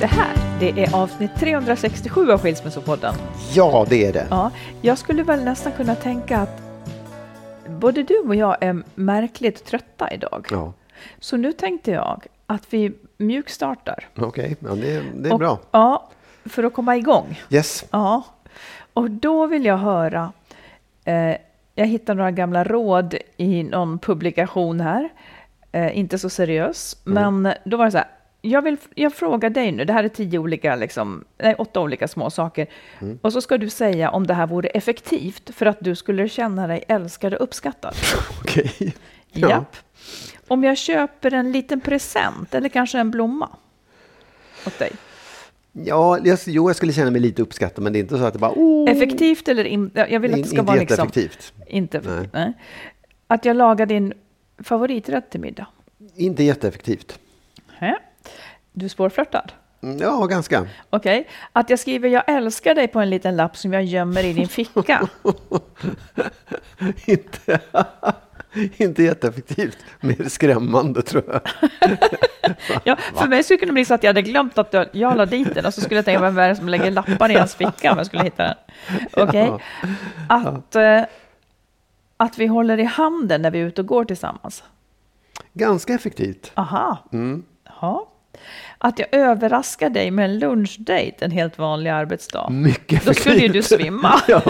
Det här, det är avsnitt 367 av Skilsmässopodden. Ja, det är det. Ja, jag skulle väl nästan kunna tänka att både du och jag är märkligt trötta idag. Ja, Så nu tänkte jag att vi mjukstartar. okej. Ja, det, det är Och- bra. Ja, för att komma igång. Yes. Ja, och då vill jag höra. Eh, jag hittade några gamla råd i någon publikation här. Eh, inte så seriös, men då var det så här. Jag, vill, jag frågar dig nu, det här är tio olika, liksom, nej, åtta olika små saker. Och så ska du säga om det här vore effektivt för att du skulle känna dig älskad och uppskattad. Okej. Ja. Japp. Om jag köper en liten present eller kanske en blomma åt dig. Ja, jag, jo, jag skulle känna mig lite uppskattad, men det är inte så att det bara... Oh, Effektivt eller inte? Jag vill att det ska inte vara liksom... Inte nej. Att jag lagar din favoriträtt till middag. Inte jätteeffektivt. Du är svårflörtad? Mm, Ja, ganska. Okej. Att jag skriver jag älskar dig på en liten lapp som jag gömmer i din ficka. inte, inte jätteeffektivt. Mer skrämmande, tror jag. Ja, för mig skulle det kunna bli så att jag hade glömt att jag, la dit den och så skulle jag tänka vem är det som lägger lappar i hans ficka om jag skulle hitta den. Okej. Att, eh, att vi håller i handen när vi är ute och går tillsammans. Ganska effektivt. Aha. Ja. Att jag överraskar dig med en lunchdate en helt vanlig arbetsdag. Mycket Då skulle ju du effektivt. svimma. ja,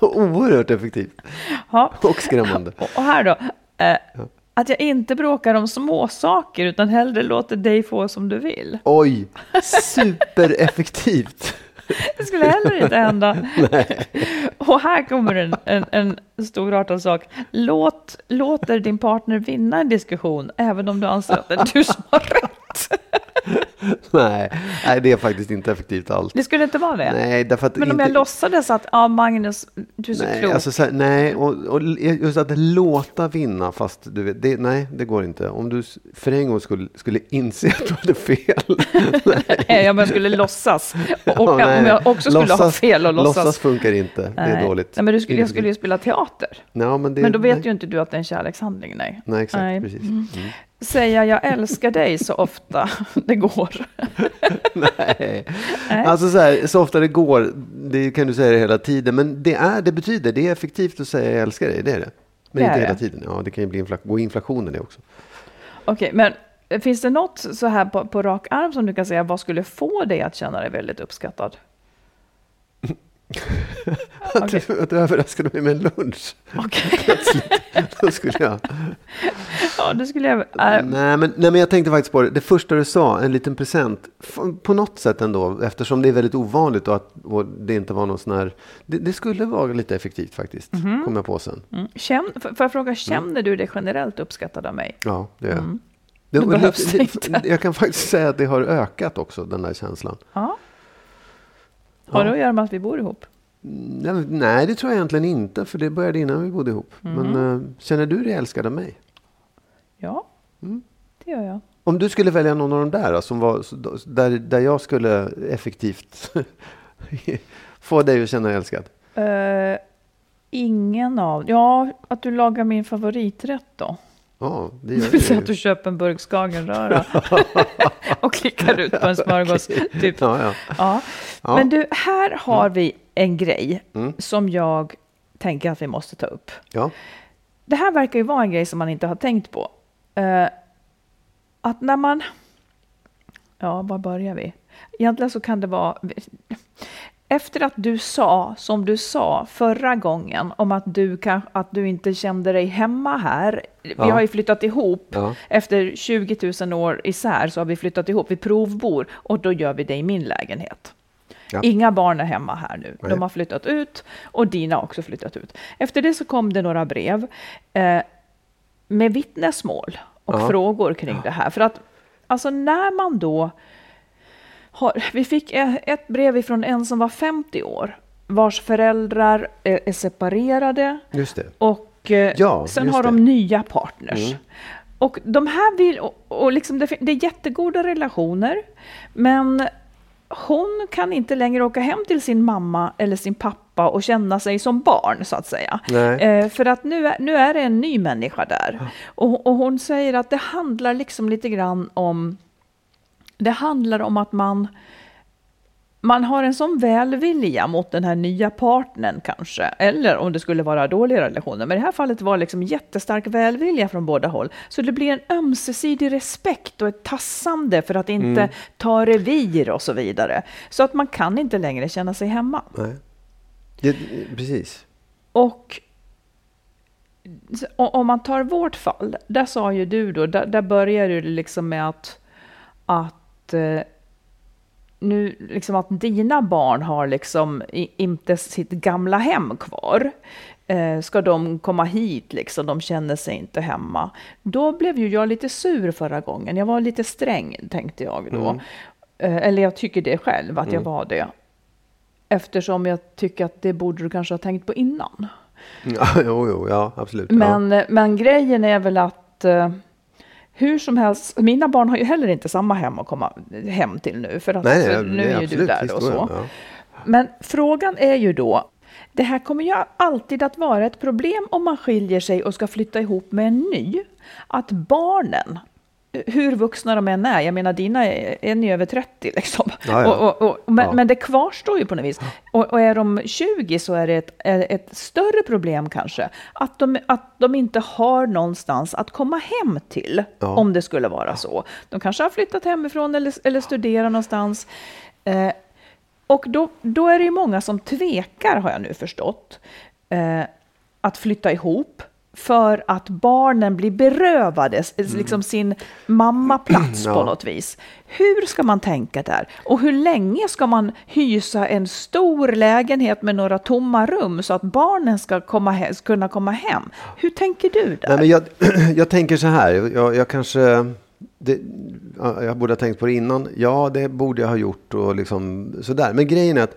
oerhört effektivt. Ja. Och skrämmande. Och här då. Eh, att jag inte bråkar om små saker utan hellre låter dig få som du vill. Oj, supereffektivt. Det skulle heller inte hända. Och här kommer en, en, en storartad sak. Låt, låter din partner vinna en diskussion även om du anser att det är du som har rätt. Nej, nej, det är faktiskt inte effektivt alls. Det skulle inte vara det. Nej, därför att Men om inte, jag låtsades att ja, Magnus, du är så Nej, klok. alltså så här, nej och, och just att låta vinna fast du vet, det, nej det går inte. Om du för en gång skulle, skulle inse att du hade fel. Nej, om jag skulle låtsas. Och, och Ja, nej. om jag också skulle ha Låtsas- fel och låtsas. Låtsas funkar inte, det är Nej. dåligt. Nej, men du skulle, jag skulle ju spela teater. Ja, men, det, Men då vet nej. ju inte du att det är en kärlekshandling, nej. Nej, exakt, Nej. precis. Mm. Säga jag älskar dig så ofta det går. Nej. Alltså så, här, så ofta det går, det kan du säga hela tiden. Men det, är, det betyder, det är effektivt att säga jag älskar dig, det är det. Men Det inte hela det. tiden. Ja, det kan ju bli infla- gå inflationen det också. Okej, men finns det något så här på, på rak arm som du kan säga, vad skulle få dig att känna dig väldigt uppskattad? Att, Okej. du, att du överraskade mig med en lunch. Okej, Då skulle jag... ja, det skulle jag... Äh, Nej men, nej, men jag tänkte faktiskt på det. Det första du sa, en liten present. På något sätt ändå, eftersom det är väldigt ovanligt och att och det inte var någon sån här... Det, det skulle vara lite effektivt faktiskt, Mhm. kom jag på sen. mm. Känn, får jag fråga, känner du dig generellt uppskattad av mig? Ja, det gör jag. Mm. Det, det- behövs det det- inte. Jag kan faktiskt säga att det har ökat också, den där känslan. Ja. Har Ja. det att göra med att vi bor ihop? Nej, det tror jag egentligen inte. För det började innan vi bodde ihop. Men eh, känner du dig älskad av mig? Ja, det gör jag. Om du skulle välja någon av de där som var, där, där jag skulle effektivt få dig att känna dig älskad. Eh, ingen av... Ja, att du lagar min favoriträtt då. Ja, det Det gör jag att du köper en burk Skagenröra och klickar ut på en smörgås. Typ. Ja, ja. Ja. Ja. Men du, här har vi en grej Mm. som jag tänker att vi måste ta upp. ja. Det här verkar ju vara en grej som man inte har tänkt på. Eh, att när man... Ja, var börjar vi? Egentligen så kan det vara... Efter att du sa, som du sa förra gången, om att du, kan, att du inte kände dig hemma här. Vi Ja. har ju flyttat ihop. Ja. Efter 20 000 år isär så har vi flyttat ihop. Vi provbor och då gör vi det i min lägenhet. Ja. Inga barn är hemma här nu. Nej. De har flyttat ut och dina har också flyttat ut. Efter det så kom det några brev eh, med vittnesmål och Ja. frågor kring det här. För att alltså när man då har, vi fick ett brev ifrån en som var 50 år vars föräldrar är, är separerade och eh, Ja, sen har det. de nya partners. Mm. Och de här vill, och, och liksom det, det är jättegoda relationer, men hon kan inte längre åka hem till sin mamma eller sin pappa och känna sig som barn, så att säga. Eh, för att nu är, nu är det en ny människa där. Och, och hon säger att det handlar liksom lite grann om... Det handlar om att man man har en sån välvilja mot den här nya partnern kanske, eller om det skulle vara dåliga relationer. Men i det här fallet var det liksom jättestark välvilja från båda håll. Så det blir en ömsesidig respekt och ett tassande för att inte ta revir och så vidare. Så att man kan inte längre känna sig hemma. Nej. Det, precis. Och om man tar vårt fall, där sa ju du då, där, där börjar det liksom med att, att eh, nu liksom att dina barn har liksom inte sitt gamla hem kvar. Eh, ska de komma hit liksom, de känner sig inte hemma. Då blev ju jag lite sur förra gången. Jag var lite sträng tänkte jag då. Eh, eller jag tycker det själv att jag var det. Eftersom jag tycker att det borde du kanske ha tänkt på innan. Ja, jo, jo, ja, absolut. ja. Men, men grejen är väl att eh, hur som helst, mina barn har ju heller inte samma hem att komma hem till nu. För att Nej, nej, nu det är ju du där och så. ja. Men frågan är ju då, det här kommer ju alltid att vara ett problem om man skiljer sig och ska flytta ihop med en ny. Att barnen, hur vuxna de än är, jag menar dina är, är över 30 liksom. Ja, ja. Och, och, och, men, Ja. men det kvarstår ju på något vis. Och, är de 20 så är det ett, ett större problem kanske. Att de, att de inte har någonstans att komma hem till. Om det skulle vara så. De kanske har flyttat hemifrån eller, eller studerar någonstans. Eh, och då, då är det ju många som tvekar, har jag nu förstått, eh, att flytta ihop för att barnen blir berövade s- liksom sin mammaplats på Mm. Ja. något vis. Hur ska man tänka där? Och hur länge ska man hysa en stor lägenhet med några tomma rum så att barnen ska komma kunna komma hem? Hur tänker du där? Nej, men jag, jag tänker så här. Jag, jag kanske... Det, ja, jag borde ha tänkt på det innan. Ja, det borde jag ha gjort och liksom sådär. Men grejen är att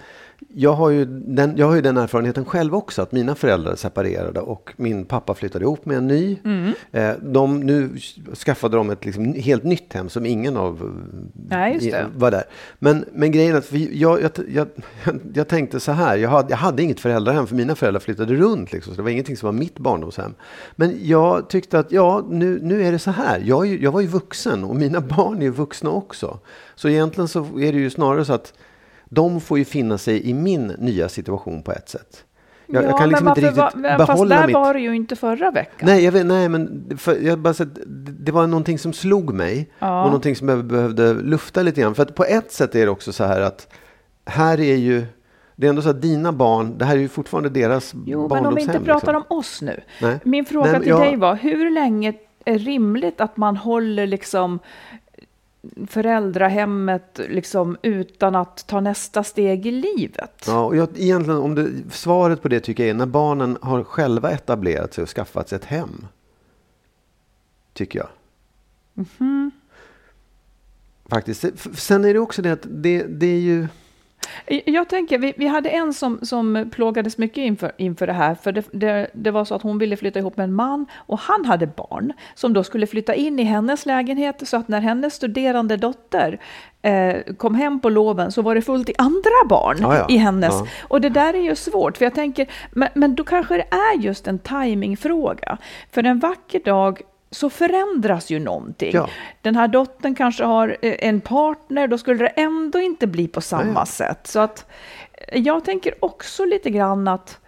jag har, ju den, jag har ju den erfarenheten själv också. Att mina föräldrar separerade och min pappa flyttade ihop med en ny. Mm. Eh, de, nu skaffade de ett liksom helt nytt hem som ingen av det. var där. Men, men grejen är att jag, jag, jag, jag tänkte så här. Jag hade, jag hade inget föräldrahem för mina föräldrar flyttade runt. Liksom, så det var ingenting som var mitt barndomshem. Men jag tyckte att ja, nu, nu är det så här. Jag, jag var ju vuxen och mina barn är ju vuxna också. Så egentligen så är det ju snarare så att de får ju finna sig i min nya situation på ett sätt. Jag, jag kan liksom inte riktigt var, fast behålla där mitt... var det ju inte förra veckan. Nej, jag vet, nej, men för, jag bara, så att det var någonting som slog mig Ja. och någonting som jag behövde lufta lite grann. För att på ett sätt är det också så här att här är ju, det är ändå så att dina barn, det här är ju fortfarande deras Jo, men om vi inte barndomshem, pratar liksom. om oss nu. Nej. Min fråga Nej, men till jag- dig var, hur länge är rimligt att man håller liksom föräldrahemmet liksom utan att ta nästa steg i livet? Ja, och jag, egentligen, om det, svaret på det tycker jag är när barnen har själva etablerat sig och skaffat sig ett hem. Tycker jag. Mhm. Faktiskt. F- Sen är det också det att det, det är ju... Jag tänker, vi, vi hade en som, som plågades mycket inför, inför det här, för det, det, det, var så att hon ville flytta ihop med en man och han hade barn som då skulle flytta in i hennes lägenhet så att när hennes studerande dotter eh, kom hem på loven så var det fullt i andra barn Ja, ja. i hennes. Ja. Och det där är ju svårt, för jag tänker, men, men då kanske det är just en timingfråga. För en vacker dag så förändras ju någonting. Ja. Den här dottern kanske har eh, en partner, då skulle det ändå inte bli på samma ja. sätt. Så att eh, jag tänker också lite grann att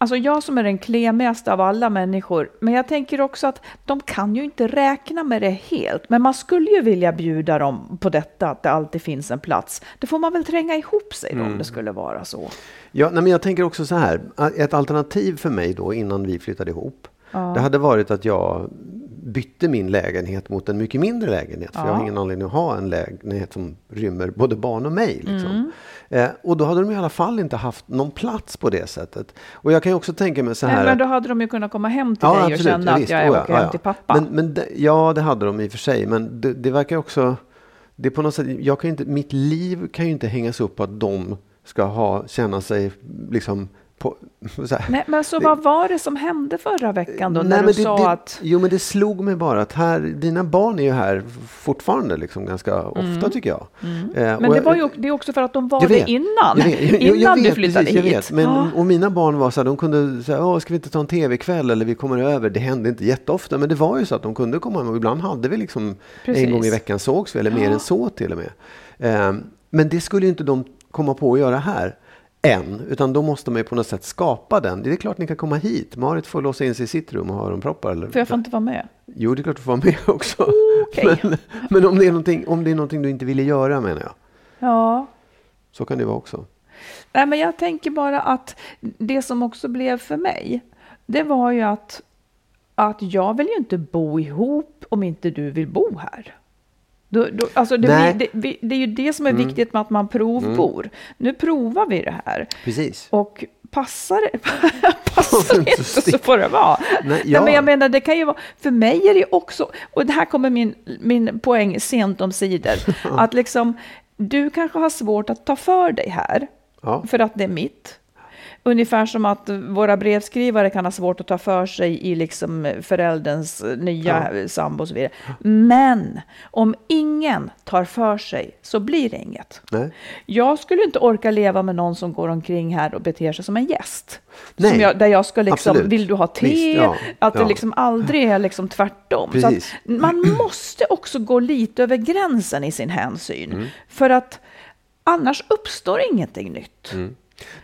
Alltså jag som är den klemigaste av alla människor, men jag tänker också att de kan ju inte räkna med det helt. Men man skulle ju vilja bjuda dem på detta, att det alltid finns en plats. Det får man väl tränga ihop sig Mm. om det skulle vara så. Ja, nej, men jag tänker också så här. Ett alternativ för mig då innan vi flyttade ihop. Det hade varit att jag bytte min lägenhet mot en mycket mindre lägenhet. För jag har ingen anledning att ha en lägenhet som rymmer både barn och mig. Liksom. Mm. Eh, och då hade de i alla fall inte haft någon plats på det sättet. Och jag kan ju också tänka mig så här. Nej, men då hade de ju kunnat komma hem till dig och känna ja, att visst. jag Oh, ja, åker ja, hem ja. till pappa. Men, men det, ja, det hade de i och för sig. Men det, det verkar också... Det är på något sätt, jag kan inte, mitt liv kan ju inte hängas upp på att de ska ha, känna sig liksom... På, här. Nej, men så vad var det som hände förra veckan då, Nej, när du men det, sa det, att... Jo, men det slog mig bara att här, dina barn är ju här fortfarande liksom ganska ofta tycker jag. Eh, Mm. Men och det, jag- var ju, det är också för att de var vet, det innan, jag vet, jag- jag- jag innan du vet, flyttade precis, hit. vet. Men, Ja. Och mina barn var så här, de kunde säga, Åh, ska vi inte ta en tv-kväll eller vi kommer över. Det hände inte jätteofta, men det var ju så att de kunde komma hem och ibland hade vi liksom Precis. en gång i veckan sågs vi, eller mer Ja. än så till och med. Eh, men det skulle ju inte de komma på att göra här. Än, utan då måste man ju på något sätt skapa den. Det är klart ni kan komma hit. Marit får låsa in sig i sitt rum och ha öronproppar. Eller? För jag får inte vara med. Jo, det är klart du får vara med också. Okej. Men, men om, det är någonting, om det är någonting du inte ville göra menar jag. Ja. Så kan det vara också. Nej, men jag tänker bara att det som också blev för mig, det var ju att, att jag vill ju inte bo ihop om inte du vill bo här. Då, då, alltså det, Nej. blir, det, det är ju det som är viktigt med att man provbor. Nu provar vi det här. Precis. Och passar det, passar det Inte så får det vara. Nej, Nej, ja. men jag menar, det kan ju vara, för mig är det också, och det här kommer min, min poäng sent om sidor, att liksom, du kanske har svårt att ta för dig här, Ja. för att det är mitt. Ungefär som att våra brevskrivare kan ha svårt att ta för sig i liksom förälderns nya sambo och så vidare. Men om ingen tar för sig så blir det inget. Nej. Jag skulle inte orka leva med någon som går omkring här och beter sig som en gäst. Nej, jag, där jag ska liksom, absolut. vill du ha te? Ja, att det ja. liksom aldrig är liksom tvärtom. Så Precis. man måste också gå lite över gränsen i sin hänsyn. Mm. För att annars uppstår ingenting nytt.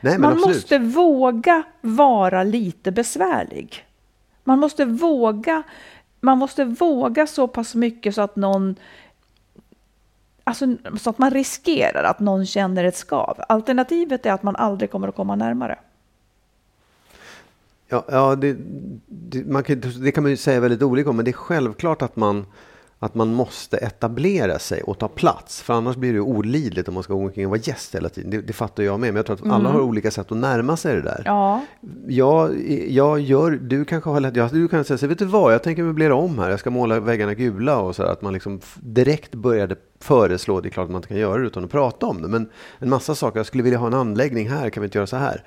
Nej, Man absolut. måste våga vara lite besvärlig. Man måste våga, man måste våga så pass mycket så att någon Alltså så att man riskerar att någon känner ett skav. Alternativet är att man aldrig kommer att komma närmare. Ja, ja det, det, kan, det kan man ju säga väldigt olika om, men det är självklart att man, att man måste etablera sig och ta plats. För annars blir det olidligt om man ska gå omkring och vara gäst hela tiden. Det, det fattar jag med, men jag tror att alla har olika sätt att närma sig det där. Ja, Jag, jag gör, du kanske har lätt, ja, du kan säga så, vet du vad, jag tänker möblera om här, jag ska måla väggarna gula och så här, att man liksom direkt började föreslå, det är klart att man inte kan göra det utan att prata om det, men en massa saker, jag skulle vilja ha en anläggning här, kan vi inte göra så här?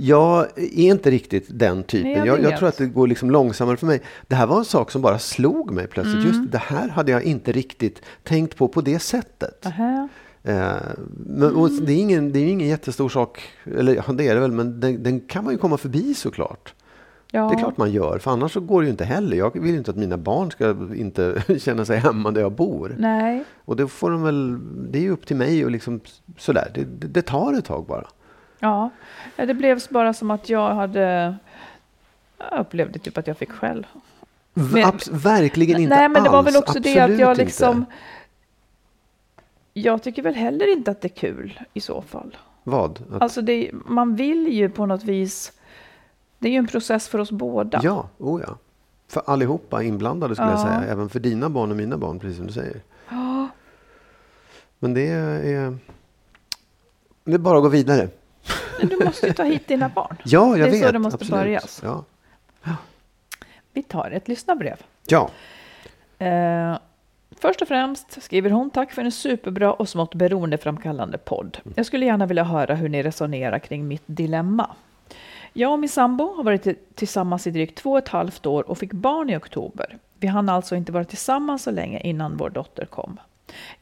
Jag är inte riktigt den typen, Nej, jag jag, jag tror att det går liksom långsammare för mig. Det här var en sak som bara slog mig plötsligt, just det här hade jag inte riktigt tänkt på på det sättet. Aha. Eh, men, och det är ingen, det är ju ingen jättestor sak, eller ja, det är det väl, men den, den kan man ju komma förbi såklart. Ja. Det är klart man gör, för annars så går det ju inte heller. Jag vill ju inte att mina barn ska inte känna sig hemma där jag bor. Nej, Och det får de väl, det är ju upp till mig och liksom sådär. Det, det, det tar ett tag bara. ja. Det blev bara som att jag hade... Jag upplevde typ att jag fick skäll. Abs- verkligen inte Nej, men det var alls. väl också det att Absolut jag inte. liksom... Jag tycker väl heller inte att det är kul i så fall. Vad? Att, Alltså det, man vill ju på något vis... Det är ju en process för oss båda. Ja, oh ja. För allihopa inblandade skulle jag Ja. säga. Även för dina barn och mina barn, precis som du säger. Men det är... Det är bara att gå vidare. Men Du måste ju ta hit dina barn. Ja, jag Det är vet. så det måste absolut. börjas. Ja. Vi tar ett lyssnarbrev. ja. Eh, Först och främst skriver hon tack för en superbra och smått beroendeframkallande podd. Jag skulle gärna vilja höra hur ni resonerar kring mitt dilemma. Jag och min sambo har varit tillsammans i drygt två och ett halvt år och fick barn i oktober. Vi hann alltså inte vara tillsammans så länge innan vår dotter kom.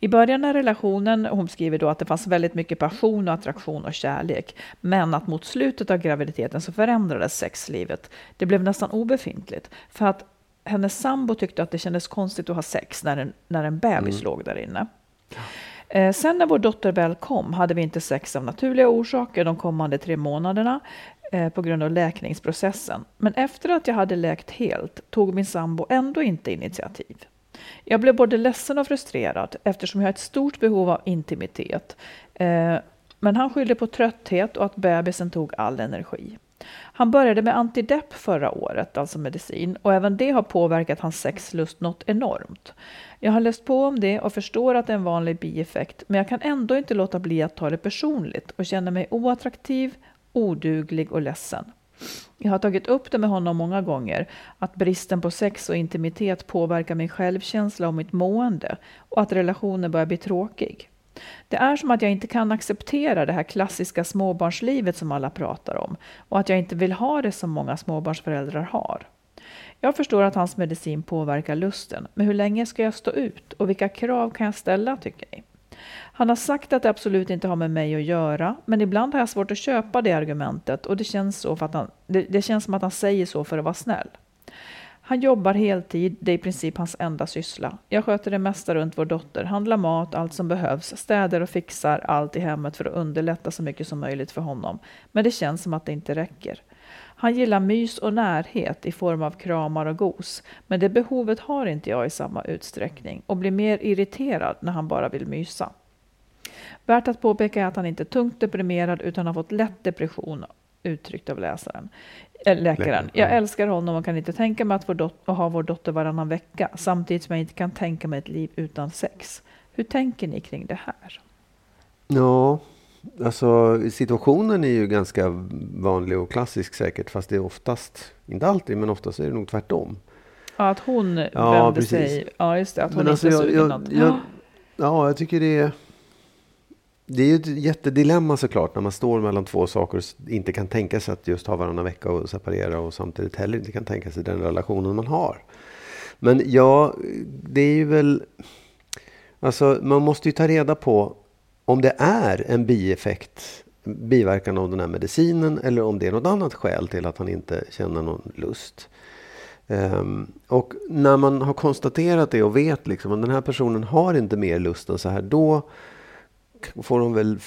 I början av relationen, hon skriver då att det fanns väldigt mycket passion och attraktion och kärlek, men att mot slutet av graviditeten så förändrades sexlivet. Det blev nästan obefintligt, för att hennes sambo tyckte att det kändes konstigt att ha sex när en, när en bebis mm. låg där inne. Eh, sen när vår dotter väl kom hade vi inte sex av naturliga orsaker de kommande tre månaderna Eh, på grund av läkningsprocessen. Men efter att jag hade läkt helt tog min sambo ändå inte initiativ. Jag blev både ledsen och frustrerad eftersom jag har ett stort behov av intimitet. Eh, men han skyllde på trötthet och att bebisen tog all energi. Han började med antidepp förra året, alltså medicin, och även det har påverkat hans sexlust något enormt. Jag har läst på om det och förstår att det är en vanlig bieffekt, men jag kan ändå inte låta bli att ta det personligt och känner mig oattraktiv, oduglig och ledsen. Jag har tagit upp det med honom många gånger, att bristen på sex och intimitet påverkar min självkänsla och mitt mående och att relationen börjar bli tråkig. Det är som att jag inte kan acceptera det här klassiska småbarnslivet som alla pratar om och att jag inte vill ha det som många småbarnsföräldrar har. Jag förstår att hans medicin påverkar lusten, men hur länge ska jag stå ut och vilka krav kan jag ställa tycker ni? Han har sagt att det absolut inte har med mig att göra, men ibland har jag svårt att köpa det argumentet och det känns, så för att han, det, det känns som att han säger så för att vara snäll. Han jobbar heltid, det är i princip hans enda syssla. Jag sköter det mesta runt vår dotter, handlar mat, allt som behövs, städar och fixar allt i hemmet för att underlätta så mycket som möjligt för honom. Men det känns som att det inte räcker. Han gillar mys och närhet i form av kramar och gos, men det behovet har inte jag i samma utsträckning och blir mer irriterad när han bara vill mysa. Värt att påpeka är att han inte är tungt deprimerad utan har fått lätt depression uttryckt av läsaren. Äh, läkaren. Jag älskar honom och kan inte tänka mig att, vår dot- ha vår dotter varannan vecka samtidigt som jag inte kan tänka mig ett liv utan sex. Hur tänker ni kring det här? Ja, alltså situationen är ju ganska vanlig och klassisk säkert fast det är oftast, inte alltid, men oftast är det nog tvärtom. Ja, att hon ja, vände precis. sig, ja just det, att hon men inte alltså, jag, jag, jag, Ja, jag tycker det är det är ju ett jättedilemma såklart när man står mellan två saker och inte kan tänka sig att just ha varannan vecka och separera och samtidigt heller inte kan tänka sig den relationen man har. Men ja, det är ju väl... Alltså man måste ju ta reda på om det är en bieffekt, biverkan av den här medicinen eller om det är något annat skäl till att han inte känner någon lust. Um, och när man har konstaterat det och vet liksom att den här personen har inte mer lust än så här, då får hon väl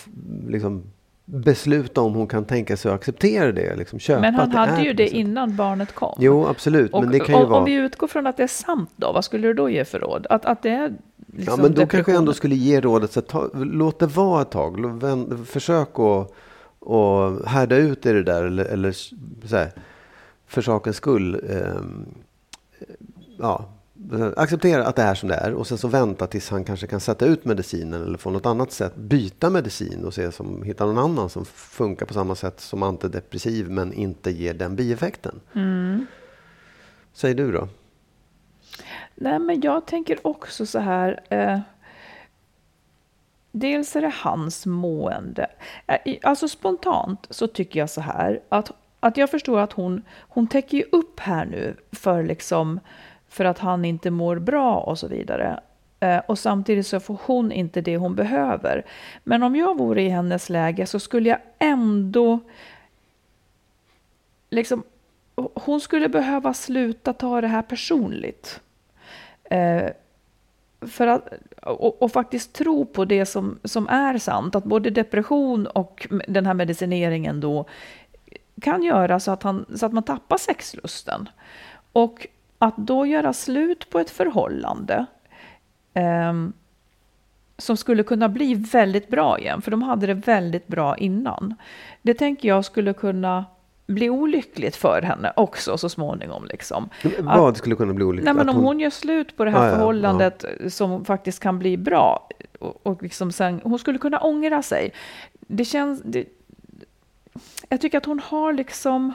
liksom besluta om hon kan tänka sig att acceptera det. Liksom köpa men han hade ju det innan barnet kom. Jo, absolut. Och, men det kan ju om, vara... om vi utgår från att det är sant då, vad skulle du då ge för råd? Att, att det är liksom Ja, men då kanske jag ändå skulle ge rådet, så ta, låt det vara ett tag. Försök att och härda ut i det där, eller, eller så här, för sakens skull. Eh, ja, acceptera att det är som det är och sen så vänta tills han kanske kan sätta ut medicinen eller på något annat sätt byta medicin och se som, hitta någon annan som funkar på samma sätt som antidepressiv men inte ger den bieffekten. Mm. Säger du då? Nej, men jag tänker också så här. Eh, dels är det hans mående. Eh, alltså spontant så tycker jag så här att, att jag förstår att hon, hon täcker ju upp här nu för liksom för att han inte mår bra och så vidare. Eh, och samtidigt så får hon inte det hon behöver. Men om jag vore i hennes läge så skulle jag ändå... Liksom, hon skulle behöva sluta ta det här personligt. Eh, för att, och, och, faktiskt tro på det som, som är sant. Att både depression och den här medicineringen då kan göra så att, han, så att man tappar sexlusten. Och att då göra slut på ett förhållande eh, som skulle kunna bli väldigt bra igen, för de hade det väldigt bra innan. Det tänker jag skulle kunna bli olyckligt för henne också så småningom. Liksom. Vad skulle kunna bli olyckligt? Nej, men om hon... hon gör slut på det här ah, förhållandet ja, ja. som faktiskt kan bli bra och, och liksom sen, hon skulle kunna ångra sig. Det känns... Det, jag tycker att hon har liksom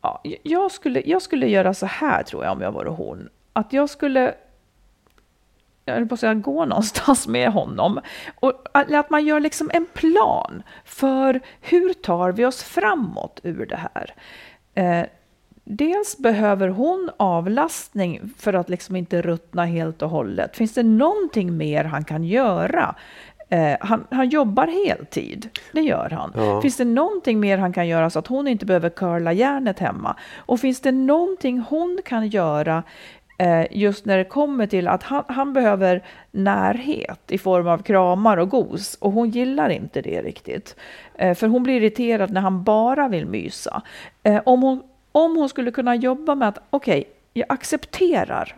Ja, jag, skulle, jag skulle göra så här tror jag om jag vore hon. Att jag skulle jag höll på att säga, gå någonstans med honom. Och att man gör liksom en plan för hur tar vi oss framåt ur det här. Eh, dels behöver hon avlastning för att liksom inte ruttna helt och hållet. Finns det någonting mer han kan göra? Eh, han, han jobbar heltid, det gör han. Ja. Finns det någonting mer han kan göra så att hon inte behöver curla järnet hemma? Och finns det någonting hon kan göra Eh, just när det kommer till att han, han, behöver närhet i form av kramar och gos och hon gillar inte det riktigt. Eh, för hon blir irriterad när han bara vill mysa. Eh, om hon om hon skulle kunna jobba med att okej, okay, jag accepterar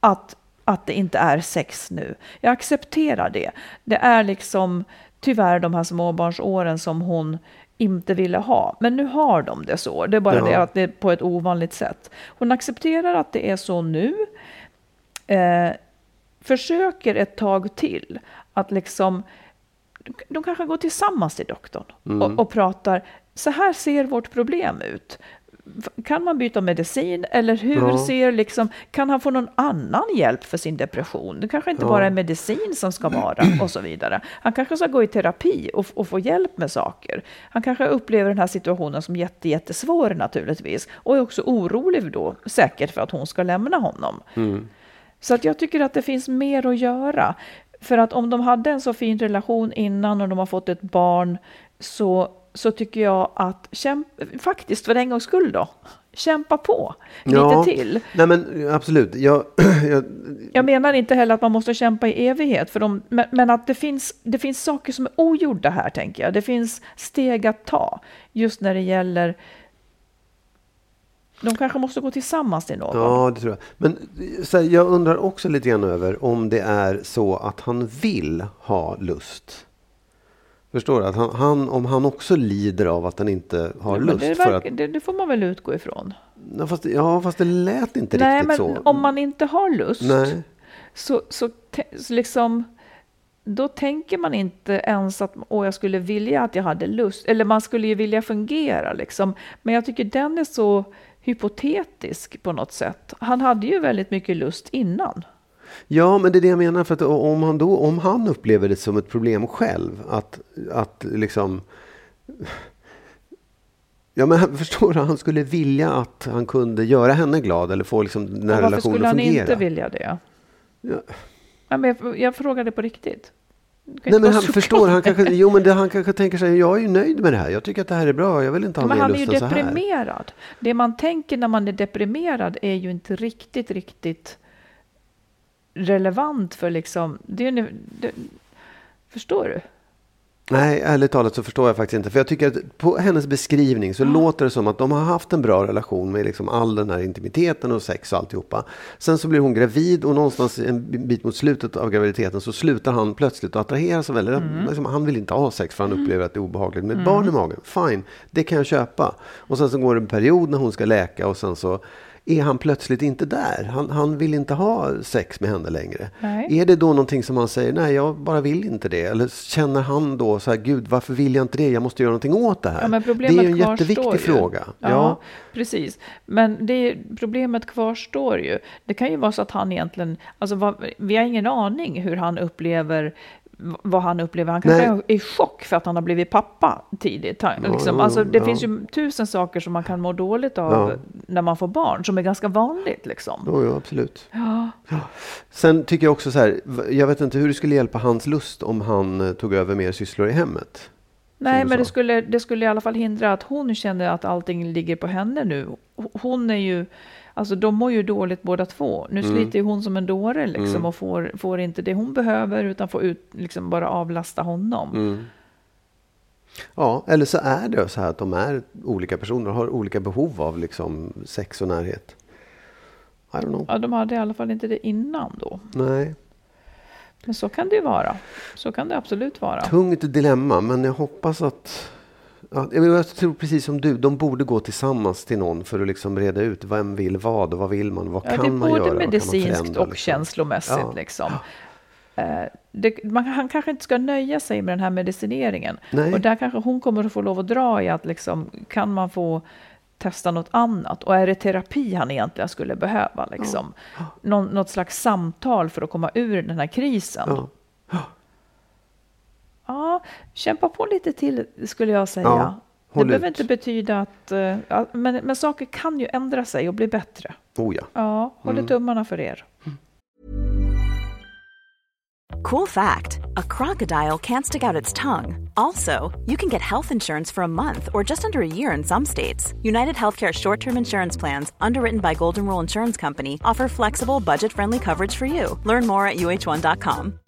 att, att det inte är sex nu. Jag accepterar det. Det är liksom tyvärr de här småbarnsåren som hon inte ville ha. Men nu har de det så. Det är bara ja. det att det är på ett ovanligt sätt. Hon accepterar att det är så nu. Eh, försöker ett tag till att liksom de kanske går tillsammans till doktorn mm. och, och pratar. Så här ser vårt problem ut kan man byta medicin eller hur ja. ser liksom, kan han få någon annan hjälp för sin depression? Det kanske inte ja. bara är medicin som ska vara och så vidare. Han kanske ska gå i terapi och, och, få hjälp med saker. Han kanske upplever den här situationen som jätte, jättesvår naturligtvis och är också orolig då säkert för att hon ska lämna honom. Mm. Så att jag tycker att det finns mer att göra. För att om de hade en så fin relation innan och de har fått ett barn så så tycker jag att kämpa, faktiskt för en gångs skull då, kämpa på lite ja, till. Nej men absolut. Jag, jag, jag, menar inte heller att man måste kämpa i evighet, för de, men, men, att det finns, det finns saker som är ogjorda här, tänker jag. Det finns steg att ta, just när det gäller de kanske måste gå tillsammans till någon. Ja, det tror jag. Men här, jag undrar också lite grann över om det är så att han vill ha lust Förstår du? Att han, han, om han också lider av att han inte har ja, lust. Det, för att... det, det, får man väl utgå ifrån. Ja fast, ja, fast det lät inte Nej, riktigt men Om man inte har lust Nej. Så, så, så liksom, då tänker man inte ens att Åh, jag skulle vilja att jag hade lust. Eller man skulle ju vilja fungera. Liksom. Men jag tycker den är så hypotetisk på något sätt. Han hade ju väldigt mycket lust innan. Ja, men det är det jag menar. För att om han, då, om han upplever det som ett problem själv, att, att liksom... Ja, men förstår du? Han skulle vilja att han kunde göra henne glad eller få liksom den här relationen att fungera. Varför skulle han inte vilja det? Ja. ja men jag, jag frågade på riktigt. Nej, men han förstår, han kanske, jo, men det, han kanske tänker sig, jag är ju nöjd med det här. Jag tycker att det här är bra. Jag vill inte ha men mer. Han är ju deprimerad. Det man tänker när man är deprimerad är ju inte riktigt, riktigt relevant för liksom, det, det, förstår du? Nej, ärligt talat så förstår jag faktiskt inte. För jag tycker att på hennes beskrivning så ja. låter det som att de har haft en bra relation med liksom all den här intimiteten och sex och alltihopa. Sen så blir hon gravid och någonstans en bit mot slutet av graviditeten så slutar han plötsligt att attraheras väldigt. Mm. Liksom, han vill inte ha sex för han mm. upplever att det är obehagligt med mm. barn i magen. Fine, det kan jag köpa. Och sen så går det en period när hon ska läka och sen så är han plötsligt inte där. Han, han vill inte ha sex med henne längre. Nej. Är det då någonting som han säger, nej jag bara vill inte det? Eller känner han då så här, gud varför vill jag inte det? Jag måste göra någonting åt det här. Ja, det är ju en jätteviktig ju. fråga. Ja, ja, precis. Men det, problemet kvarstår ju. Det kan ju vara så att han egentligen, alltså vad, vi har ingen aning hur han upplever vad han upplever. Han kanske är i chock för att han har blivit pappa tidigt. Han, ja, liksom, alltså, det ja. finns ju tusen saker som man kan må dåligt av ja. när man får barn, som är ganska vanligt. Liksom. Jo, jo absolut. Sen tycker jag också så här, jag vet inte hur det skulle hjälpa hans lust om han eh, tog över mer sysslor i hemmet. Nej, men det skulle, det skulle i alla fall hindra att hon känner att allting ligger på henne nu. Hon är ju Alltså de mår ju dåligt båda två. Nu mm. sliter hon som en dåre liksom mm. och får, får inte det hon behöver utan får ut, liksom bara avlasta honom. Mm. Ja, eller så är det så här att de är olika personer och har olika behov av liksom sex och närhet. I don't know. Ja, de hade i alla fall inte det innan då. Nej. Men så kan det ju vara. Så kan det absolut vara. Tungt dilemma, men jag hoppas att Ja, jag tror precis som du, de borde gå tillsammans till någon för att liksom reda ut vem vill vad och vad vill man, vad ja, kan man göra? Det är både medicinskt och liksom. känslomässigt. Ja. Liksom. Eh, det, man, han kanske inte ska nöja sig med den här medicineringen. Nej. Och där kanske hon kommer att få lov att dra i att liksom, kan man få testa något annat? Och är det terapi han egentligen skulle behöva? Liksom? Någon, något slags samtal för att komma ur den här krisen? Ja. Ja, kämpa på lite till skulle jag säga. Ja, det håll behöver ut. inte betyda att... eh, ja, men, men saker kan ju ändra sig och bli bättre. Oh ja. Ja, håller tummarna för er. Cool fact a crocodile can't stick out its tongue. Also, you can get health insurance for a month or just under a year in some states. United Healthcare short term insurance plans, underwritten by Golden Rule Insurance Company, offer flexible, budget friendly coverage for you. Learn more at uh1.com.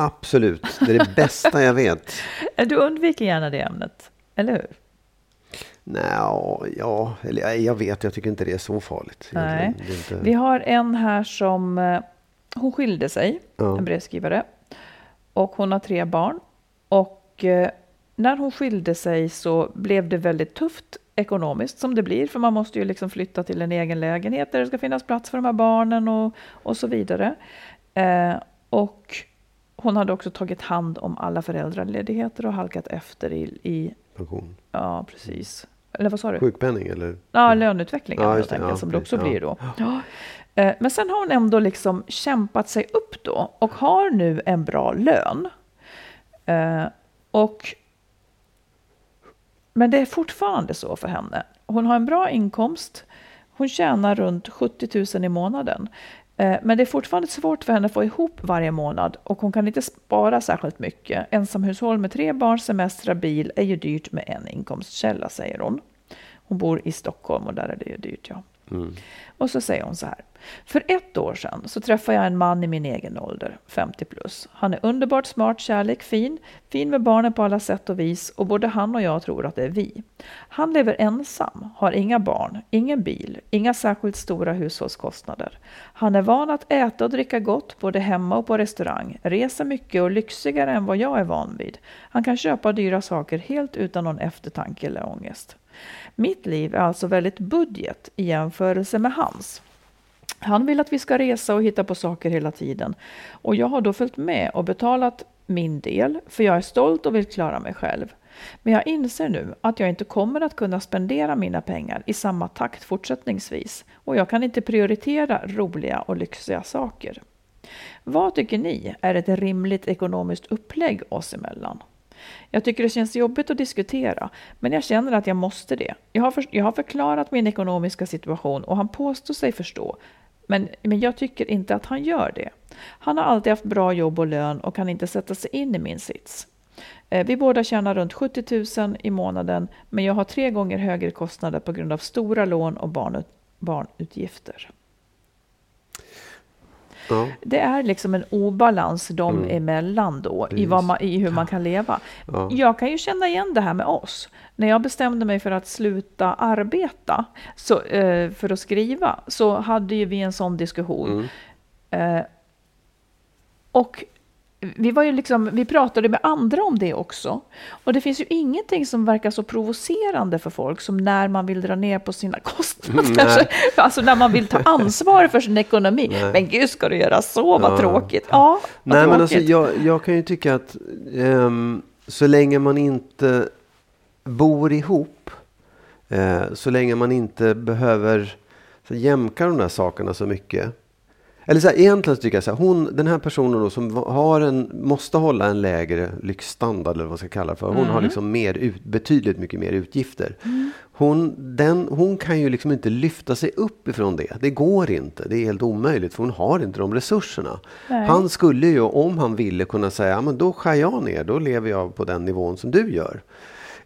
Absolut. Det är det bästa jag vet. Du undviker gärna det ämnet, eller hur? Nej, ja, eller ja, jag vet, jag tycker inte det är så farligt. Nej. inte... Vi har en här som... eh, Hon skilde sig, Ja. en brevskrivare. Och hon har tre barn. Och eh, när hon skilde sig så blev det väldigt tufft ekonomiskt som det blir. För man måste ju liksom flytta till en egen lägenhet där det ska finnas plats för de här barnen och, och så vidare. Eh, och hon hade också tagit hand om alla föräldraledigheter och halkat efter i, i Pension. ja precis. Eller vad sa du? Sjukpenning eller? Ja, löneutvecklingen Ja, helt enkelt, Ja, som det också ja. blir då. Ja. Eh, Men sen har hon ändå liksom kämpat sig upp då och har nu en bra lön. Eh, Och men det är fortfarande så för henne. Hon har en bra inkomst. Hon tjänar runt 70 000 i månaden. Eh, men det är fortfarande svårt för henne att få ihop varje månad och hon kan inte spara särskilt mycket. Ensamhushåll med tre barn, semestrar, bil är ju dyrt med en inkomstkälla, säger hon. Hon bor i Stockholm och där är det ju dyrt, ja. Mm. Och så säger hon så här. För ett år sedan så träffade jag en man i min egen ålder, 50 plus. Han är underbart smart, kärlek, fin, fin med barnen på alla sätt och vis och både han och jag tror att det är vi. Han lever ensam, har inga barn, ingen bil, inga särskilt stora hushållskostnader. Han är van att äta och dricka gott både hemma och på restaurang, reser mycket och lyxigare än vad jag är van vid. Han kan köpa dyra saker helt utan någon eftertanke eller ångest. Mitt liv är alltså väldigt budget i jämförelse med hans. Han vill att vi ska resa och hitta på saker hela tiden. Och jag har då följt med och betalat min del, för jag är stolt och vill klara mig själv. Men jag inser nu att jag inte kommer att kunna spendera mina pengar i samma takt fortsättningsvis. Och jag kan inte prioritera roliga och lyxiga saker. Vad tycker ni är ett rimligt ekonomiskt upplägg oss emellan? Jag tycker det känns jobbigt att diskutera, men jag känner att jag måste det. Jag har, för, jag har förklarat min ekonomiska situation och han påstår sig förstå, men, men jag tycker inte att han gör det. Han har alltid haft bra jobb och lön och kan inte sätta sig in i min sits. Eh, vi båda tjänar runt 70 000 i månaden, men jag har tre gånger högre kostnader på grund av stora lån och barnut, barnutgifter. Ja. Det är liksom en obalans dem emellan då i, vad man, i hur man kan leva. Ja. Jag kan ju känna igen det här med oss. När jag bestämde mig för att sluta arbeta så, eh, för att skriva så hade ju vi en sån diskussion. Eh, och vi, var ju liksom, vi pratade med andra om det också. Och det finns ju ingenting som verkar så provocerande för folk som när man vill dra ner på sina kostnader. alltså när man vill ta ansvar för sin ekonomi. Men gud, ska du göra så? Vad Ja. tråkigt. Ja, vad Nej, men tråkigt. alltså, jag, jag kan ju tycka att ehm, så länge man inte bor ihop, eh, så länge man inte behöver så jämka de där sakerna så mycket, Eller så här, egentligen så tycker jag så här, hon, den här personen då som har en, måste hålla en lägre lyxstandard eller vad man ska kalla det för. Hon Mm. har liksom mer ut, betydligt mycket mer utgifter. Hon, den, hon kan ju liksom inte lyfta sig upp ifrån det. Det går inte. Det är helt omöjligt för hon har inte de resurserna. Nej. Han skulle ju om han ville kunna säga, ja, men då skär jag ner, då lever jag på den nivån som du gör.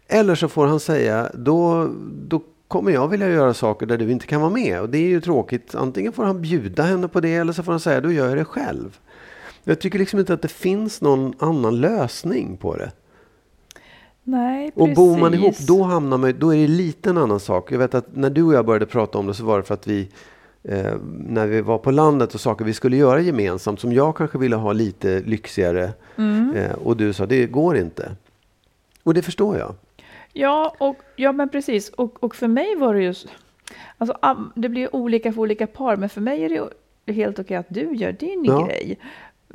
Eller så får han säga, då, då kommer jag vilja göra saker där du inte kan vara med. Och det är ju tråkigt. Antingen får han bjuda henne på det eller så får han säga, då gör jag det själv. Jag tycker liksom inte att det finns någon annan lösning på det. Nej, Och precis. bor man ihop, då, hamnar man, då är det lite en annan sak. Jag vet att när du och jag började prata om det så var det för att vi, eh, när vi var på landet och saker vi skulle göra gemensamt, som jag kanske ville ha lite lyxigare. Mm. Eh, och du sa, det går inte. Och det förstår jag. Ja, och, ja men precis. Och, och för mig var det ju... Alltså, det blir olika för olika par, men för mig är det helt okej att du gör din Ja. grej.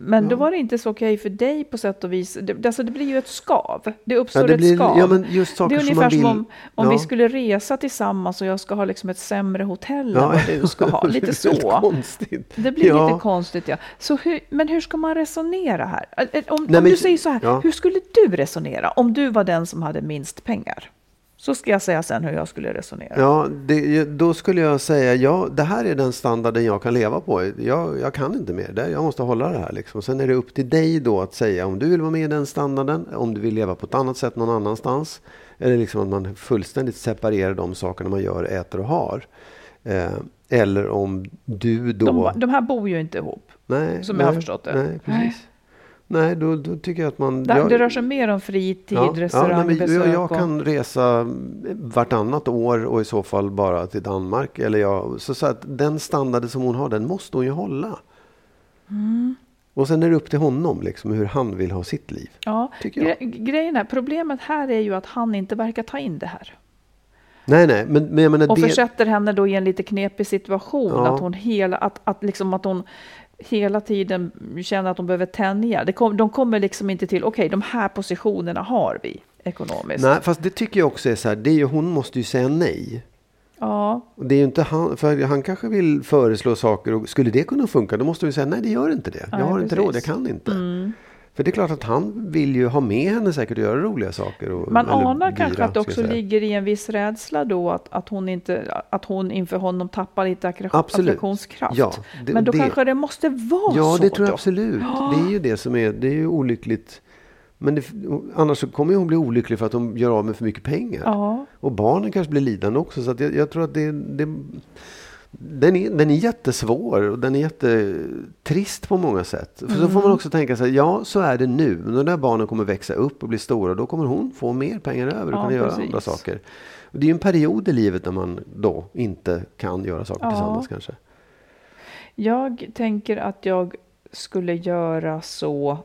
Men då var det inte så okej för dig på sätt och vis. Det, alltså det blir ju ett skav. Det uppstår det ett blir- skav. ja, men just det saker är som ungefär vill- som om, om ja. vi skulle resa tillsammans och jag ska ha liksom ett sämre hotell Ja. än vad du ska ha. Lite Det är så. konstigt. Det blir Ja. lite konstigt, ja. Så hur, men hur ska man resonera här? Om, Nej, om men- du säger så här, ja. hur skulle du resonera om du var den som hade minst pengar? Så ska jag säga sen hur jag skulle resonera. Ja, det, då skulle jag säga, ja, det här är den standarden jag kan leva på. Jag, jag kan inte mer. Jag måste hålla det här. Liksom. Sen är det upp till dig då att säga om du vill vara med i den standarden, om du vill leva på ett annat sätt någon annanstans. Eller liksom att man fullständigt separerar de sakerna man gör, äter och har. Eh, eller om du då... De, de här bor ju inte ihop. nej, som nej, jag har förstått det. Nej, precis. Nej, då, då tycker jag att man... Det, jag- det rör sig mer om fritid, Ja, ja, nej, restaurangbesök. jag, jag och- kan resa vartannat år och i så fall bara till Danmark. Eller jag, så, så att den standarden som hon har, den måste hon ju hålla. Mm. Och sen är det upp till honom liksom, hur han vill ha sitt liv. Ja, tycker jag. gre- grejen är, problemet här är ju att han inte verkar ta in det här. Nej, nej, men, men jag menar Och det... försätter henne då i en lite knepig situation. Ja. Att hon hela, att, att liksom att hon hela tiden känner att hon behöver tänja. Det kom, de kommer liksom inte till, okej, de här positionerna har vi ekonomiskt. Nej, fast det tycker jag också är så här, det är ju, hon måste ju säga nej. Ja, det är ju inte han, för han kanske vill föreslå saker och skulle det kunna funka då måste vi säga nej det gör inte det. Jag Nej, har inte precis. råd, jag kan inte. Mm. För det är klart att han vill ju ha med henne säkert och göra roliga saker. Och, man anar dyra, kanske att det också ligger i en viss rädsla då att, att, hon, inte, att hon inför honom tappar lite attraktionskraft. Ja, det- Men då det- kanske det måste vara Ja, så det tror jag då. absolut. Det är ju det som är, det är ju olyckligt. Men det, annars så kommer hon bli olycklig för att hon gör av med för mycket pengar. Ja, Och barnen kanske blir lidande också. Så jag, jag tror att det, det den, är, den är jättesvår och den är jättetrist på många sätt. För så får man också tänka sig, ja så är det nu. Men när de där barnen kommer växa upp och bli stora, då kommer hon få mer pengar över och Ja, kunna göra precis. andra saker. Och det är ju en period i livet när man då inte kan göra saker Ja. tillsammans kanske. Jag tänker att jag skulle göra så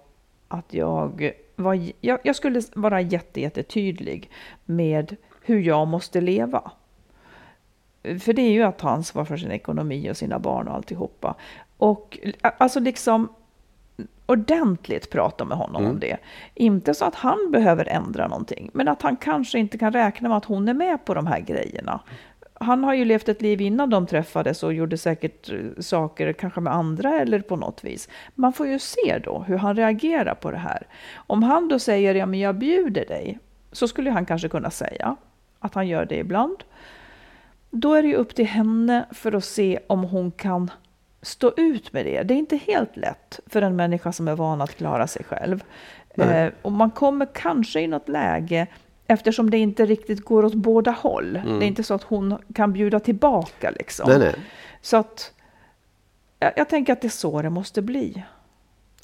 att jag var, jag, jag skulle vara jätte, jättetydlig med hur jag måste leva. För det är ju att ta ansvar för sin ekonomi och sina barn och alltihopa. Och alltså liksom ordentligt prata med honom om det. Inte så att han behöver ändra någonting, men att han kanske inte kan räkna med att hon är med på de här grejerna. Han har ju levt ett liv innan de träffades och gjorde säkert eh, saker, kanske med andra eller på något vis. Man får ju se då hur han reagerar på det här. Om han då säger, ja men jag bjuder dig, så skulle han kanske kunna säga att han gör det ibland. Då är det ju upp till henne för att se om hon kan stå ut med det. Det är inte helt lätt för en människa som är van att klara sig själv. Eh, och man kommer kanske i något läge, eftersom det inte riktigt går åt båda håll. Det är inte så att hon kan bjuda tillbaka liksom. Nej, nej. Så att jag, jag tänker att det är så det måste bli.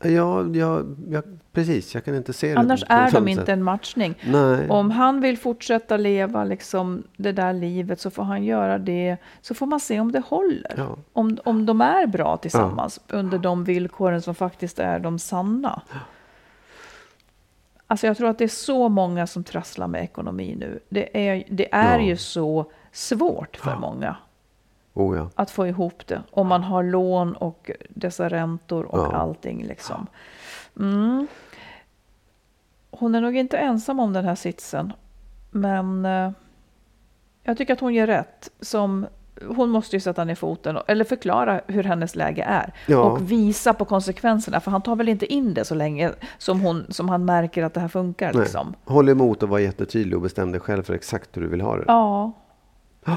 Ja, ja, ja, precis. Jag kan inte se det. Annars på är de inte sätt. en matchning. Nej. Om han vill fortsätta leva liksom det där livet så får han göra det. Så får man se om det håller. Ja. Om, om de är bra tillsammans under de villkoren som faktiskt är de sanna. Alltså jag tror att det är så många som trasslar med ekonomi nu. Det är, det är Ja. ju så svårt för många Oh, ja. att få ihop det. Om man har lån och dessa räntor och Ja. allting liksom. Mm. Hon är nog inte ensam om den här sitsen. Men eh, jag tycker att hon gör rätt som hon måste ju sätta ner foten och- eller förklara hur hennes läge är Ja. och visa på konsekvenserna, för han tar väl inte in det så länge som, hon, som han märker att det här funkar. Nej. Liksom. Håll emot och var jättetydlig och bestäm dig själv för exakt hur du vill ha det. Ja, Eh,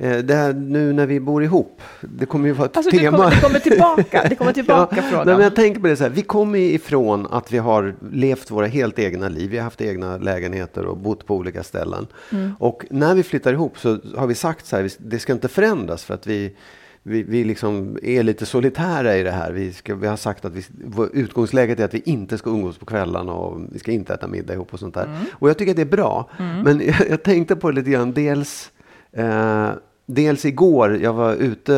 Det här, nu när vi bor ihop, det kommer ju vara ett alltså det tema. kommer, det kommer tillbaka, det kommer tillbaka Ja, frågan. nej, men jag tänker på det så här, vi kommer ifrån att vi har levt våra helt egna liv. Vi har haft egna lägenheter och bott på olika ställen. Mm. Och när vi flyttar ihop så har vi sagt så här, det ska inte förändras för att vi vi, vi liksom är lite solitära i det här. Vi, ska, vi har sagt att vi, utgångsläget är att vi inte ska umgås på kvällarna och vi ska inte äta middag ihop och sånt där. Mm. Och jag tycker att det är bra. Men jag, jag tänkte på det lite grann. Dels eh, Dels igår, jag var ute,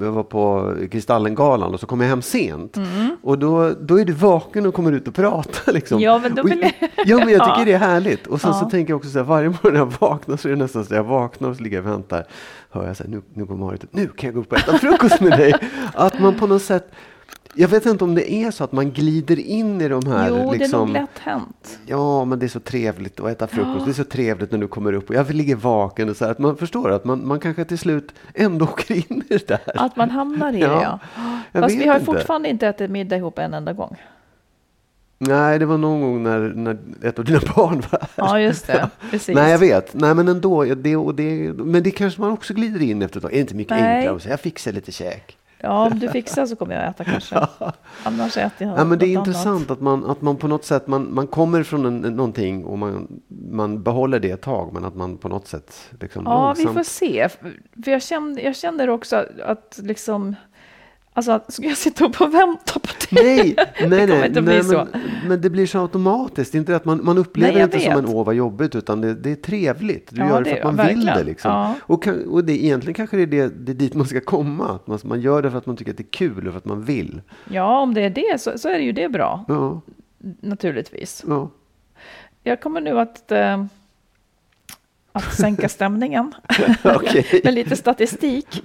jag var på Kristallengalan och så kom jag hem sent. Och då, då är du vaken och kommer ut och pratar. Liksom. Mm. Ja, men då vill jag- ja, men jag tycker det är härligt. Och sen så Ja. tänker jag också så här, varje morgon när jag vaknar så är det nästan så att jag vaknar och så ligger jag och väntar. Hör jag så här, nu, nu går Marit ut, nu kan jag gå upp och äta frukost med dig. Att man på något sätt, jag vet inte om det är så att man glider in i de här jo, det är nog liksom, lätt hänt. Ja, men det är så trevligt att äta frukost. Det är så trevligt när du kommer upp och jag ligger vaken och så här, att man förstår att man, man kanske till slut ändå åker in i det där. Att man hamnar i Ja, det, ja. jag Fast vi har inte. fortfarande inte ätit middag ihop en enda gång. Nej, det var någon gång när, när ett av dina barn var här. Ja, just det. Precis. Nej, jag vet. Nej, men ändå. ja, Det, och det, men det kanske man också glider in efter ett tag. Är det inte mycket Nej. enklare att säga jag fixar lite käk? Ja, om du fixar så kommer jag äta kanske. Annars äter jag Ja, men det är intressant annat. att man, att man på något sätt man, man kommer från en, någonting och man, man behåller det ett tag, men att man på något sätt liksom Ja, vi långsamt... får se. För jag känner, jag känner också att liksom... Alltså, ska jag sitta upp och vänta på det? Nej, nej, kommer nej, inte bli nej så. men, men det blir så automatiskt. Det är inte att man, man upplever Nej, det inte som en åh vad jobbigt, utan det, det är trevligt. Du Ja, gör det det för att man vill verkligen. det. Liksom. Ja. Och, kan, och det, egentligen kanske det är, det, det är dit man ska komma. Att man, man gör det för att man tycker att det är kul och för att man vill. Ja, om det är det så, så är det ju det bra, Ja, naturligtvis. ja. Jag kommer nu att, eh, att sänka stämningen med lite statistik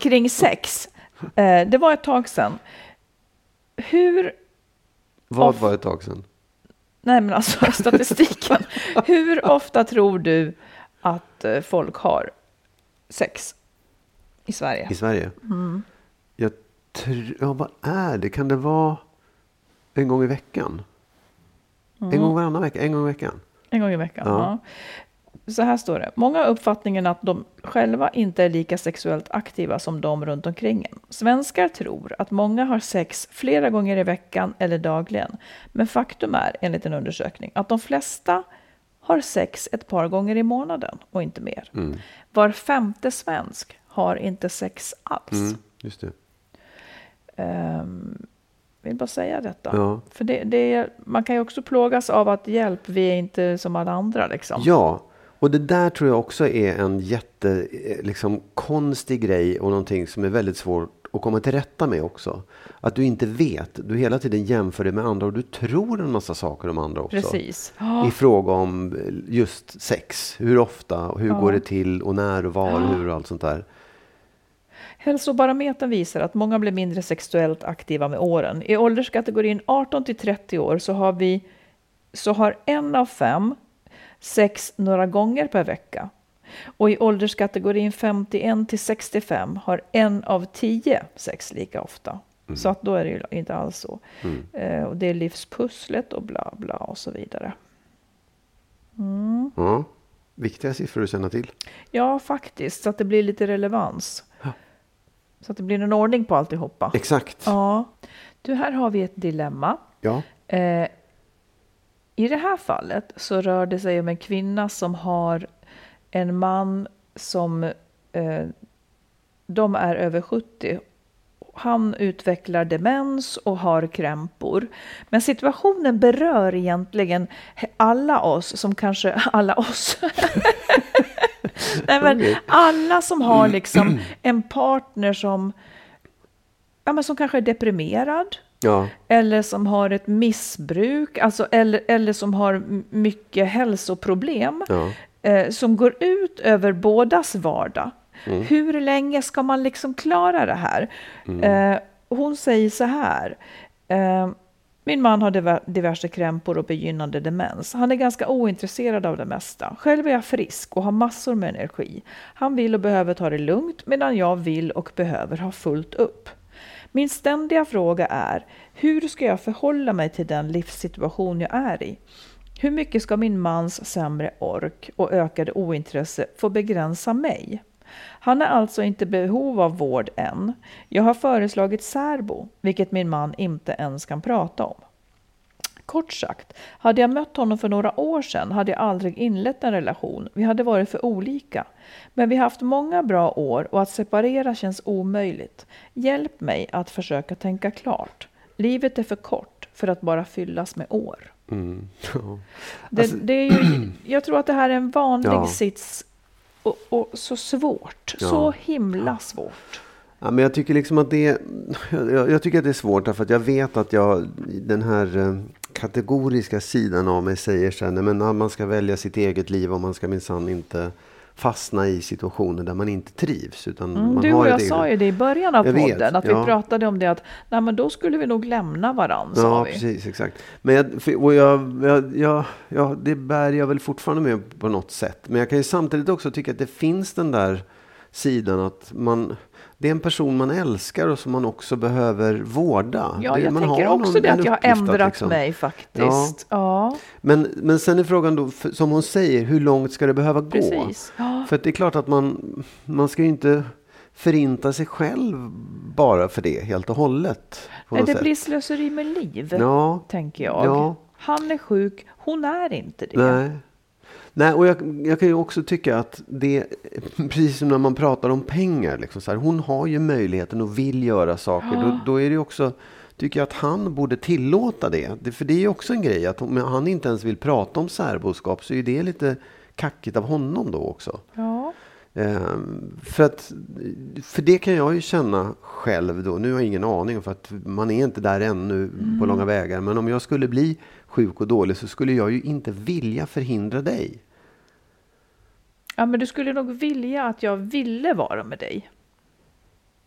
kring sex. Eh, det var ett tag sedan. Hur Vad Off. var ett tag sedan? Nej, men alltså statistiken. Hur ofta tror du att eh, folk har sex i Sverige? I Sverige? Mm. Jag tr- ja, vad är det? Kan det vara en gång i veckan? Mm. En gång varannan vecka? En gång i veckan? En gång i veckan. Ja. Ja. Så här står det. Många har uppfattningen att de själva inte är lika sexuellt aktiva som de runt omkring en. Svenskar tror att många har sex flera gånger i veckan eller dagligen. Men faktum är, enligt en undersökning, att de flesta har sex ett par gånger i månaden och inte mer. Mm. Var femte svensk har inte sex alls. Mm, just det. Ehm, vill bara säga detta. Ja. För det, det är, man kan ju också plågas av att hjälp, vi är inte som alla andra. Liksom. Ja, och det där tror jag också är en jätte, eh, liksom, konstig grej och någonting som är väldigt svårt att komma till rätta med också. Att du inte vet, du hela tiden jämför dig med andra och du tror en massa saker om andra också. Precis. I fråga om eh, just sex, hur ofta, hur Ja. går det till och när och var och hur och allt sånt där. Hälsobarometern visar att många blir mindre sexuellt aktiva med åren. I ålderskategorin 18 till 30 år så har, vi, så har en av fem sex några gånger per vecka. Och i ålderskategorin 51 till 65 har en av tio sex lika ofta. Så att då är det ju inte alls så. Eh, och det är livspusslet och bla bla och så vidare. Ja, viktiga siffror att känna till. Ja, faktiskt. Så att det blir lite relevans. Så att det blir en ordning på alltihopa. Exakt. Ja. Du, här har vi ett dilemma. Ja. Eh, I det här fallet så rör det sig om en kvinna som har en man som eh, de är över 70. Han utvecklar demens och har krämpor. Men situationen berör egentligen alla oss som kanske, alla oss. Nej, men alla som har liksom en partner som, ja, men som kanske är deprimerad Ja. eller som har ett missbruk, alltså, eller, eller som har mycket hälsoproblem Ja. eh, som går ut över bådas vardag. Hur länge ska man liksom klara det här? Eh, hon säger så här. Eh, Min man har diver- diverse krämpor och begynnande demens. Han är ganska ointresserad av det mesta. Själv är jag frisk och har massor med energi. Han vill och behöver ta det lugnt medan jag vill och behöver ha fullt upp. Min ständiga fråga är, hur ska jag förhålla mig till den livssituation jag är i? Hur mycket ska min mans sämre ork och ökade ointresse få begränsa mig? Han är alltså inte i behov av vård än. Jag har föreslagit särbo, vilket min man inte ens kan prata om. Kort sagt, hade jag mött honom för några år sedan hade jag aldrig inlett en relation. Vi hade varit för olika. Men vi har haft många bra år och att separera känns omöjligt. Hjälp mig att försöka tänka klart. Livet är för kort för att bara fyllas med år. Mm. Ja. Det, Alltså- det är ju, jag tror att det här är en vanlig Ja. sits och, och så svårt. Ja. Så himla svårt. Ja, men jag tycker liksom att det jag, jag tycker att det är svårt därför att jag vet att jag den här eh, kategoriska sidan av mig säger så här, nej, men man ska välja sitt eget liv och man ska minsann inte fastna i situationer där man inte trivs. Utan Mm, man du och jag eget- sa ju det i början av Jag vet, podden, att vi ja. pratade om det att nej, men då skulle vi nog lämna varandra, Ja, vi. precis, exakt. Men jag, och jag, jag, jag, ja, det bär jag väl fortfarande med på något sätt. Men jag kan ju samtidigt också tycka att det finns den där sidan att man, det är en person man älskar och som man också behöver vårda. Ja, det, jag man tänker har också någon- det att jag har ändrat liksom- mig faktiskt. Ja, Men, men sen är frågan då, för- som hon säger, hur långt ska det behöva gå? precis. Ja. För det är klart att man, man ska ju inte förinta sig själv bara för det helt och hållet. Nej, det sätt. blir slöseri med liv, Ja, tänker jag. Ja. Han är sjuk, hon är inte det. Nej. Nej, och jag, jag kan ju också tycka att det, precis som när man pratar om pengar, liksom så här, hon har ju möjligheten och vill göra saker. Då, då är det också, tycker jag att han borde tillåta det. det. För det är ju också en grej, att om han inte ens vill prata om särboskap så är det lite kackigt av honom då också. Ja. Ehm, för, att, för det kan jag ju känna själv då. Nu har jag ingen aning för att man är inte där ännu på långa vägar. Men om jag skulle bli sjuk och dålig så skulle jag ju inte vilja förhindra dig. ja, men du skulle nog vilja att jag ville vara med dig.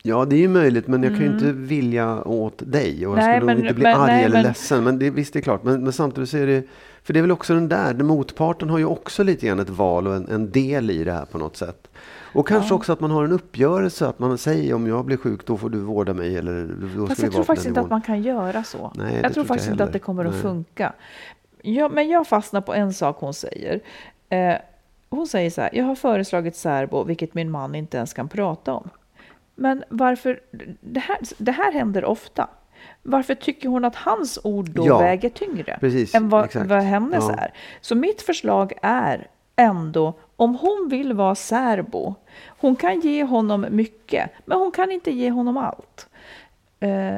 Ja, det är ju möjligt, men jag kan ju inte vilja åt dig. Och jag Mm. Nej, skulle men- inte bli men- arg nej, eller men- ledsen. Men det, visst, det är klart. Men, men samtidigt så är det... För det är väl också den där, den motparten har ju också lite grann ett val och en, en del i det här på något sätt. Och kanske också att man har en uppgörelse, att man säger om jag blir sjuk då får du vårda mig. Eller då Fast jag tror faktiskt inte att man kan göra så. Nej, jag tror faktiskt jag inte att det kommer att Nej. funka. Ja, men jag fastnar på en sak hon säger. Eh, hon säger så här, jag har föreslagit särbo, vilket min man inte ens kan prata om. Men varför, det här, det här händer ofta. Varför tycker hon att hans ord då Ja, väger tyngre precis, än vad, exakt. vad hennes Ja. är? Så mitt förslag är ändå, om hon vill vara särbo, hon kan ge honom mycket, men hon kan inte ge honom allt. Eh,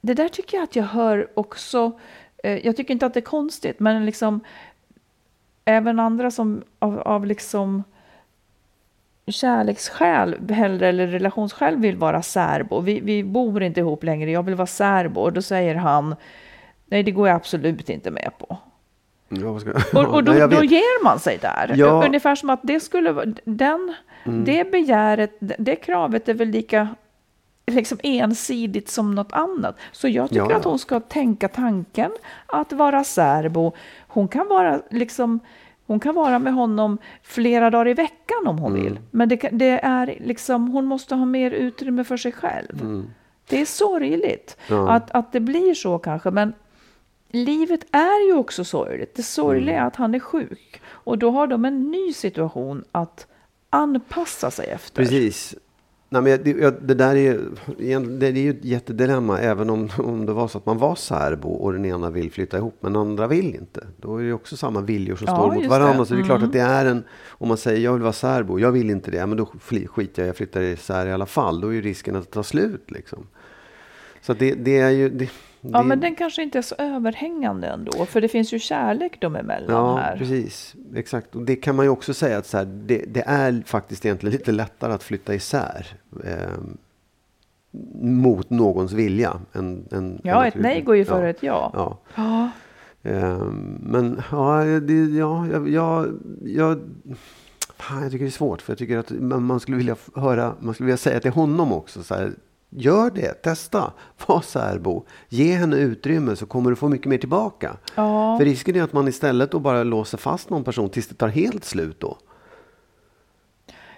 det där tycker jag att jag hör också. Eh, jag tycker inte att det är konstigt, men liksom även andra som av, av liksom kärleksskäl hellre eller relationsskäl vill vara särbo. Vi, vi bor inte ihop längre, jag vill vara särbo. Och då säger han, nej det går jag absolut inte med på. Ja, ska... Och, och då, Nej, då ger man sig där. Ja. Mm. Ungefär som att det skulle den, det begäret, det, kravet är väl lika liksom ensidigt som något annat. Så jag tycker ja. att hon ska tänka tanken att vara särbo. Hon kan vara liksom hon kan vara med honom flera dagar i veckan om hon Mm. vill. Men det, det är liksom, hon måste ha mer utrymme för sig själv. Det är sorgligt Mm. Ja. att, att det blir så kanske. Men livet är ju också sorgligt. Det sorgliga Mm. är att han är sjuk. Och då har de en ny situation att anpassa sig efter. Precis. Nej, men det, det där är, det är ju ett jättedilemma även om, om det var så att man var särbo och den ena vill flytta ihop men den andra vill inte. Då är det också samma viljor som Ja, står mot varandra. det. Så det är klart Mm. att det är en, om man säger jag vill vara särbo, jag vill inte det, ja, men då skiter jag jag flyttar isär i alla fall. Då är ju risken att det tar slut liksom. Så det, det är ju... Det, Ja, det, men den kanske inte är så överhängande ändå. För det finns ju kärlek dem emellan Ja, här. precis. Exakt. Och det kan man ju också säga att så här, det, det är faktiskt egentligen lite lättare att flytta isär. Eh, mot någons vilja. Än, än Ja, ett nej går ju före ja, ett ja. Ja. Ja. Eh, men ja, det, ja, jag, jag, jag, jag tycker det är svårt. För jag tycker att man man skulle vilja höra, man skulle vilja säga till honom också. Så här, Gör det, testa. Var särbo. Ge henne utrymme så kommer du få mycket mer tillbaka. Ja. För risken är att man istället då bara låser fast någon person tills det tar helt slut då.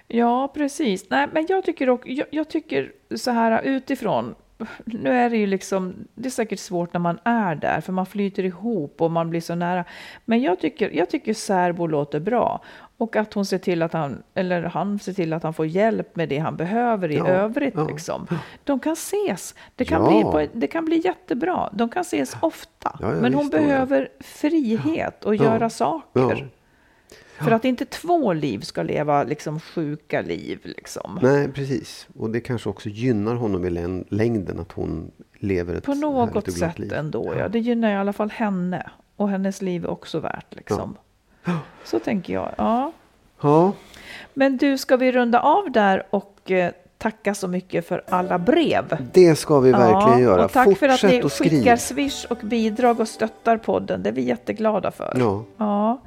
Ja, precis. Nej, men jag tycker, också, jag, jag tycker så här utifrån, nu är det ju liksom, det är säkert svårt när man är där, för man flyter ihop och man blir så nära. Men jag tycker, jag tycker särbo låter bra. Och att hon ser till att han, eller han ser till att han får hjälp med det han behöver i Ja, övrigt. ja. Liksom. De kan ses. Det kan, Ja. bli på, det kan bli jättebra. De kan ses ofta. Men hon behöver frihet och göra saker. För att inte två liv ska leva liksom sjuka liv. Liksom. Nej, precis. Och det kanske också gynnar honom i län- längden att hon lever ett På något sätt liv. ändå. Ja. Det gynnar i alla fall henne. Och hennes liv är också värt. Liksom. Så tänker jag. Ja. Ja, Men du, ska vi runda av där och eh, tacka så mycket för alla brev? det ska vi verkligen göra. Och tack för att Fortsätt ni att skriva. skickar swish och bidrag och stöttar podden. Det är vi jätteglada för. Ja. Ja.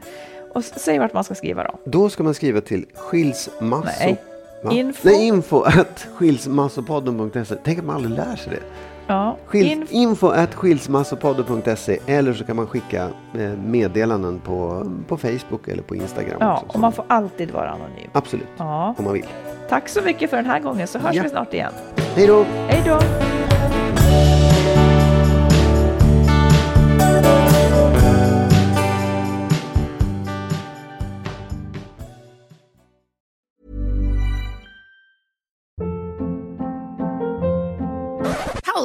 Och säg vart man ska skriva då. Då ska man skriva till skilsmasso... Nej. Va? Info. Nej, info skilsmassopodden.se. Tänk att man aldrig lär sig det. Ja. Skils, Inf- info at skilsmassopodden.se eller så kan man skicka eh, meddelanden på, på Facebook eller på Instagram. ja, också, och man får alltid vara anonym. Absolut, Ja. om man vill. Tack så mycket för den här gången så hörs Ja. vi snart igen. Hej då! Hej då!